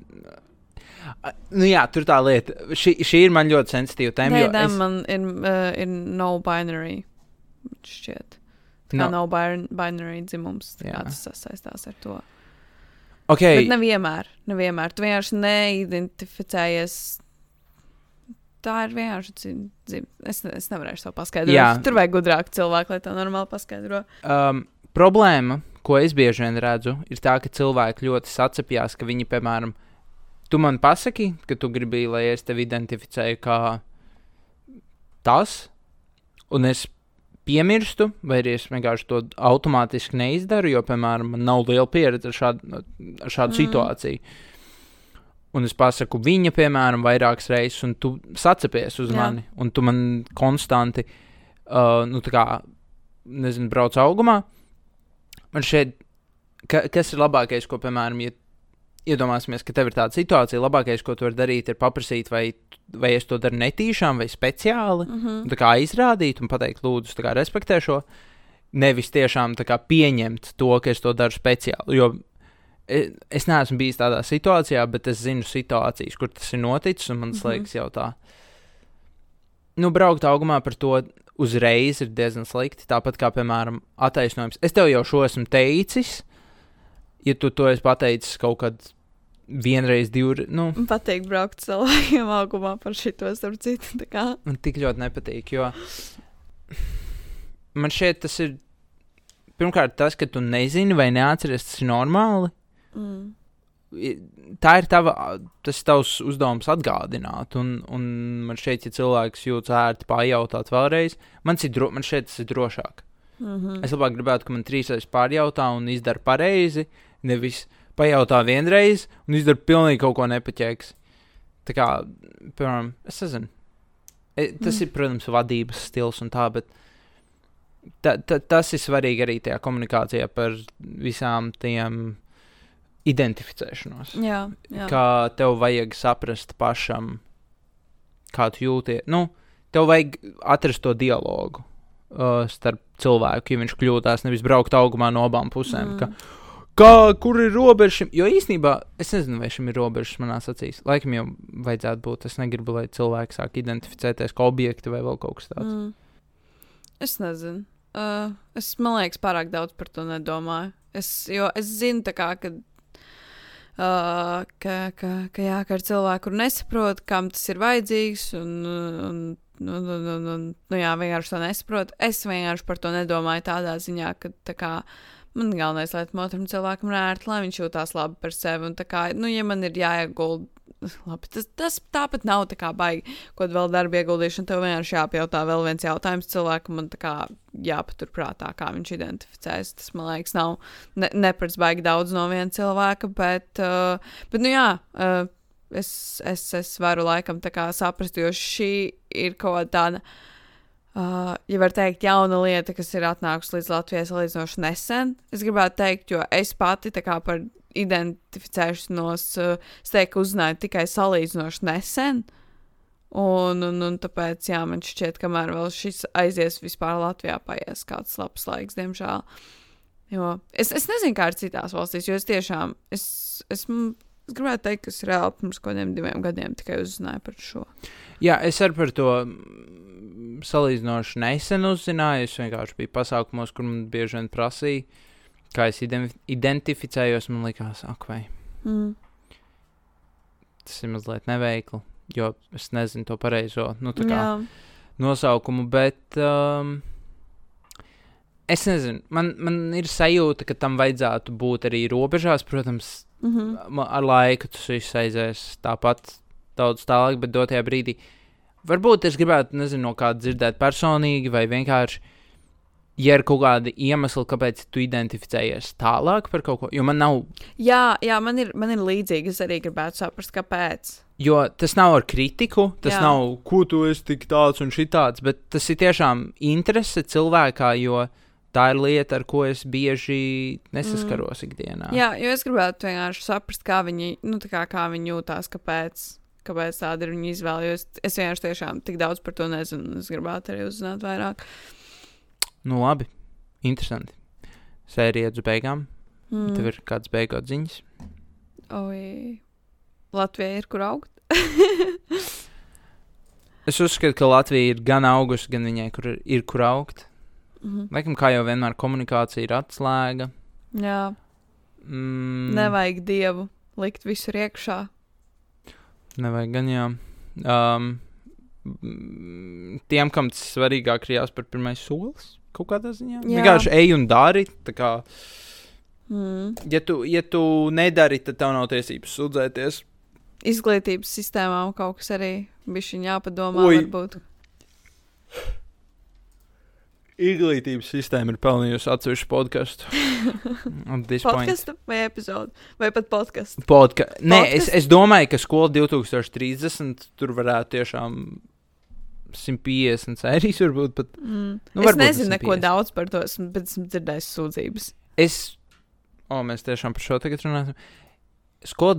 Nu jā, tur tā lieta. Šī, šī ir man ļoti sensitīva tēma. Them es- man ir, uh, ir no binary. Šķiet. Kā No. no bin- binary dzimums. Kā tas sasaistās ar to. Okay, Bet nevienmēr. Nevienmēr. Tu vienkārši neidentificējies. Tā ir vienkārši dzim. Es, es nevarēšu to paskaidrot. Jā. Tur vajag gudrāk cilvēku, lai to normāli paskaidro. um, problēma, ko es bieži vien redzu, ir tā, ka cilvēki ļoti sacepjās, ka viņi, piemēram, tu man pasaki, ka tu gribi, lai es tevi identificēju kā tas, un es piemirstu, vai arī es vienkārši to automātiski neizdaru, jo, piemēram, man nav liela pieredze ar šādu, ar šādu Mm. situāciju. Un es pasaku viņa, piemēram, vairākas reizes, un tu sacepies uz Jā. mani, un tu man konstanti, uh, nu, tā kā, nezinu, brauc augumā. Man šeit, ka, kas ir labākais, ko, piemēram, ja iedomāsimies, ka tev ir tāda situācija, labākais, ko tu vari darīt, ir paprasīt, vai, vai es to daru netīšām vai speciāli. Mm -hmm. Un tā kā izrādīt un pateikt, lūdzu, kā respektē šo. Nevis tiešām kā pieņemt to, ka es to daru speciāli. Jo e- es neesmu bijis tādā situācijā, bet es zinu situācijas, kur tas ir noticis, un man Mhm. liekas, jau tā. Nu, braukt augumā par to uzreiz ir diezgan slikti. Tāpat kā, piemēram, attaisnojums. Es tev jau šo esmu teicis, ja tu to esi pateicis kaut kad vienreiz, divreiz. Nu, Man patīk braukt cilvēkiem augumā par šito starp citu. man tik ļoti nepatīk. Jo man šķiet, tas ir. Pirmkārt, tas, ka tu nezini vai neatceries, tas ir normāli. Mm. Tā ir tava, tas tavs uzdevums atgādināt. Un, un man šķiet, ja cilvēks jūtas ērti pajautāt vēlreiz, man, dro, man šķiet, tas ir drošāk. Mm -hmm. Es labāk gribētu, ka man trīsreiz pārjautā un izdara pareizi, nevis pajautā vienreiz un izdara pilnīgi kaut ko nepaķēks. Tā kā, piemēram, es nezinu. E, Tas Mm. mm. ir, protams, vadības stils un tā, bet ta, ta, tas ir svarīgi arī tajā komunikācijā par visām tiem identificēšanos. Jā, jā. Kā tev vajag saprast pašam, kā tu jūties. Nu, tev vajag atrast to dialogu uh, starp cilvēku, ja viņš kļūdās, nevis braukt augumā no abām pusēm. Mm. Ka, kā, kur ir robeža? šim? Jo īsnībā es nezinu, vai šim ir robežas manā acīs. Laikam jau vajadzētu būt. Es negribu, lai cilvēki sāk identificēties kā objekti vai vēl kaut kas tāds. Mm. Es nezinu. Uh, es, man liekas, pārāk daudz par to nedomāju. Es, jo es zinu, kā, ka, uh, ka, ka, ka, jā, ka ir cilvēki, kur nesaprot, kam tas ir vajadzīgs, un, un, un, un, un, un nu, jā, vienkārši to nesaprot. Es vienkārši par to nedomāju tādā ziņā, ka tā kā. Man galvenais, lai tam otram cilvēkam ir ērti, lai viņš jūtās labi par sevi. Un, tā kā, nu, ja man ir jāiegulda, labi, tas, tas tāpat nav tā kā baigi, ko vēl darba ieguldīšana. Tev vienkārši jāpajautā vēl viens jautājums cilvēkam, un tā kā jāpaturprātā, kā viņš identificēs. Tas, man liekas, nav ne, neprats baigi daudz no viena cilvēka, bet, uh, bet nu jā. Uh, Es, es, es varu laikam tā kā saprast, jo šī ir kaut kāda tāda, uh, ja var teikt, jauna lieta, kas ir atnākusi līdz Latvijai salīdzinoši nesen. Es gribētu teikt, jo es pati tā kā par identificēšanos, uh, es teiktu, uzzināju tikai salīdzinoši nesen. Un, un, un tāpēc, jā, man šķiet, kamēr vēl šis aizies vispār Latvijā, paies kāds labs laiks, diemžēl. Jo es, es nezinu, kā ir citās valstīs, jo es tiešām, es, esmu, es gribētu teikt, ka es reāli pirms kaut kādiem diviem gadiem tikai uzzināju par šo. Jā, es arī par to mm, salīdzinoši nesen uzzināju. Es vienkārši biju pasākumos, kur man bieži vien prasīja, kā es identificējos. Man liekas, ak, vai Mm. tas ir mazliet neveikli, jo es nezinu to pareizo nu, nosaukumu. Bet um, es nezinu, man, man ir sajūta, ka tam vajadzētu būt arī robežās. Protams, mm -hmm. ar laiku tas viss aizies tāpat daudz tālāk, bet dotajā brīdī varbūt es gribētu, nezinu, no kāda dzirdēt personīgi, vai vienkārši, ja ir kaut kādi iemesli, kāpēc tu identificējies tālāk par kaut ko, jo man nav, jā, jā man, ir, man ir līdzīgi. Es arī gribētu saprast, kāpēc. jo tas nav ar kritiku, tas jā. nav, ko tu esi tik tāds un šitāds, bet tas ir tiešām interese cilvēkā, jo tā ir lieta, ar ko es bieži nesaskaros mm. ikdienā. Jā, jo es gribētu vienkārši saprast, kā viņi, nu, tā kā, kā viņi jūtās, kāpēc, kāpēc tāda ir viņa izvēle. Es, es vienkārši tiešām tik daudz par to nezinu. un Es gribētu arī uzzināt vairāk. Nu, labi, interesanti. Sērija iet uz beigām. Mm. Tev ir kāds beigot ziņas? Oi, Latvija ir kur augt. Es uzskatu, ka Latvija ir gan augusi, gan viņai kur ir, ir kur augt. Mhm. Laikam, kā jau vienmēr, komunikācija ir atslēga. Jā, Mm, nevajag dievu likt visur iekšā. Nevajag gan jā. Um, tiem, kam tas svarīgāk ir jāspēr pirmais solis, kaut kādā ziņā. Jā. Vienkārši ej un dari. tā Kā, Mm. ja, tu, ja tu nedari, tad tev nav tiesības sūdzēties. Izglītības sistēmām kaut kas arī bija jāpadomā. Oi. Varbūt. Izglītības sistēma ir pelnījusi atsevišķu podkāstu. Podkāstu vai epizodu, vai pat podkāstu. Podka Nē, es, es domāju, ka skola 2030 tur varētu tiešām 150 sērijas varbūt pat. Mm. Nu, es varbūt nezinu neko 150. daudz par to, bet esmu dzirdējis sūdzības. Es, o, mēs tiešām par šo tagad runājam. Skola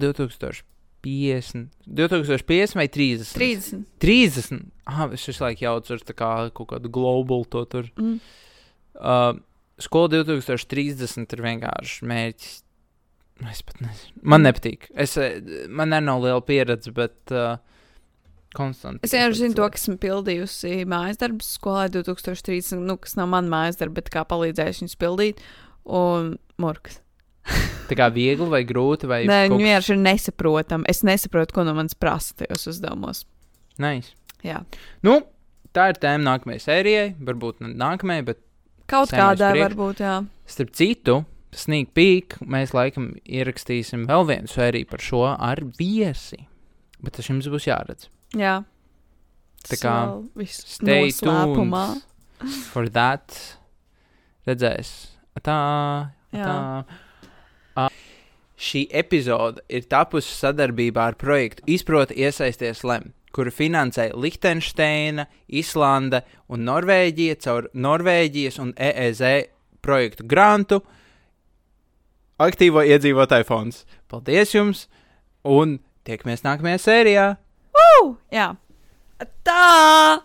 2050, 2050 vai 30? 30. 30. Ah, es visu laiku jaucu ar kā kaut kādu globālu to tur. Mm. Uh, skola 2030 ir vienkārši mērķis. Es pat nezinu. Man nepatīk. Es, eh, man nav liela pieredze, bet uh, konstanti. Es vienkārši zinu to, ka esmu pildījusi mājas darbus skolā 2030, nu, kas nav mana mājas darba, bet kā palīdzējusi viņus pildīt. Un Morkas. Tā kā viegli vai grūti vai Nē, kaut vienkārši ir nesaprotami. Es nesaprotu, ko no manis prasa tajos uzdevumos. Nice. Jā. Nu, tā ir tēma nākamajai sērijai. Varbūt ne nākamajai, bet Kaut kādā varbūt, jā. starp citu, sneak peek, mēs laikam ierakstīsim vēl vienu sēriju par šo ar viesi. Bet tas jums būs jāredz. jā. Tā kā Stay tuned for that. Redzēs. Tā, Jā. tā. Šī epizode ir tapusi sadarbībā ar projektu Izproti iesaisties Lem, kuru finansē Liechtensteina, Islande un Norvēģija caur Norvēģijas un EEZ projektu grantu Aktīvo iedzīvotāju fonds. Paldies jums! Un tiekamies nākamajā sērijā! Uh, jā. Tā!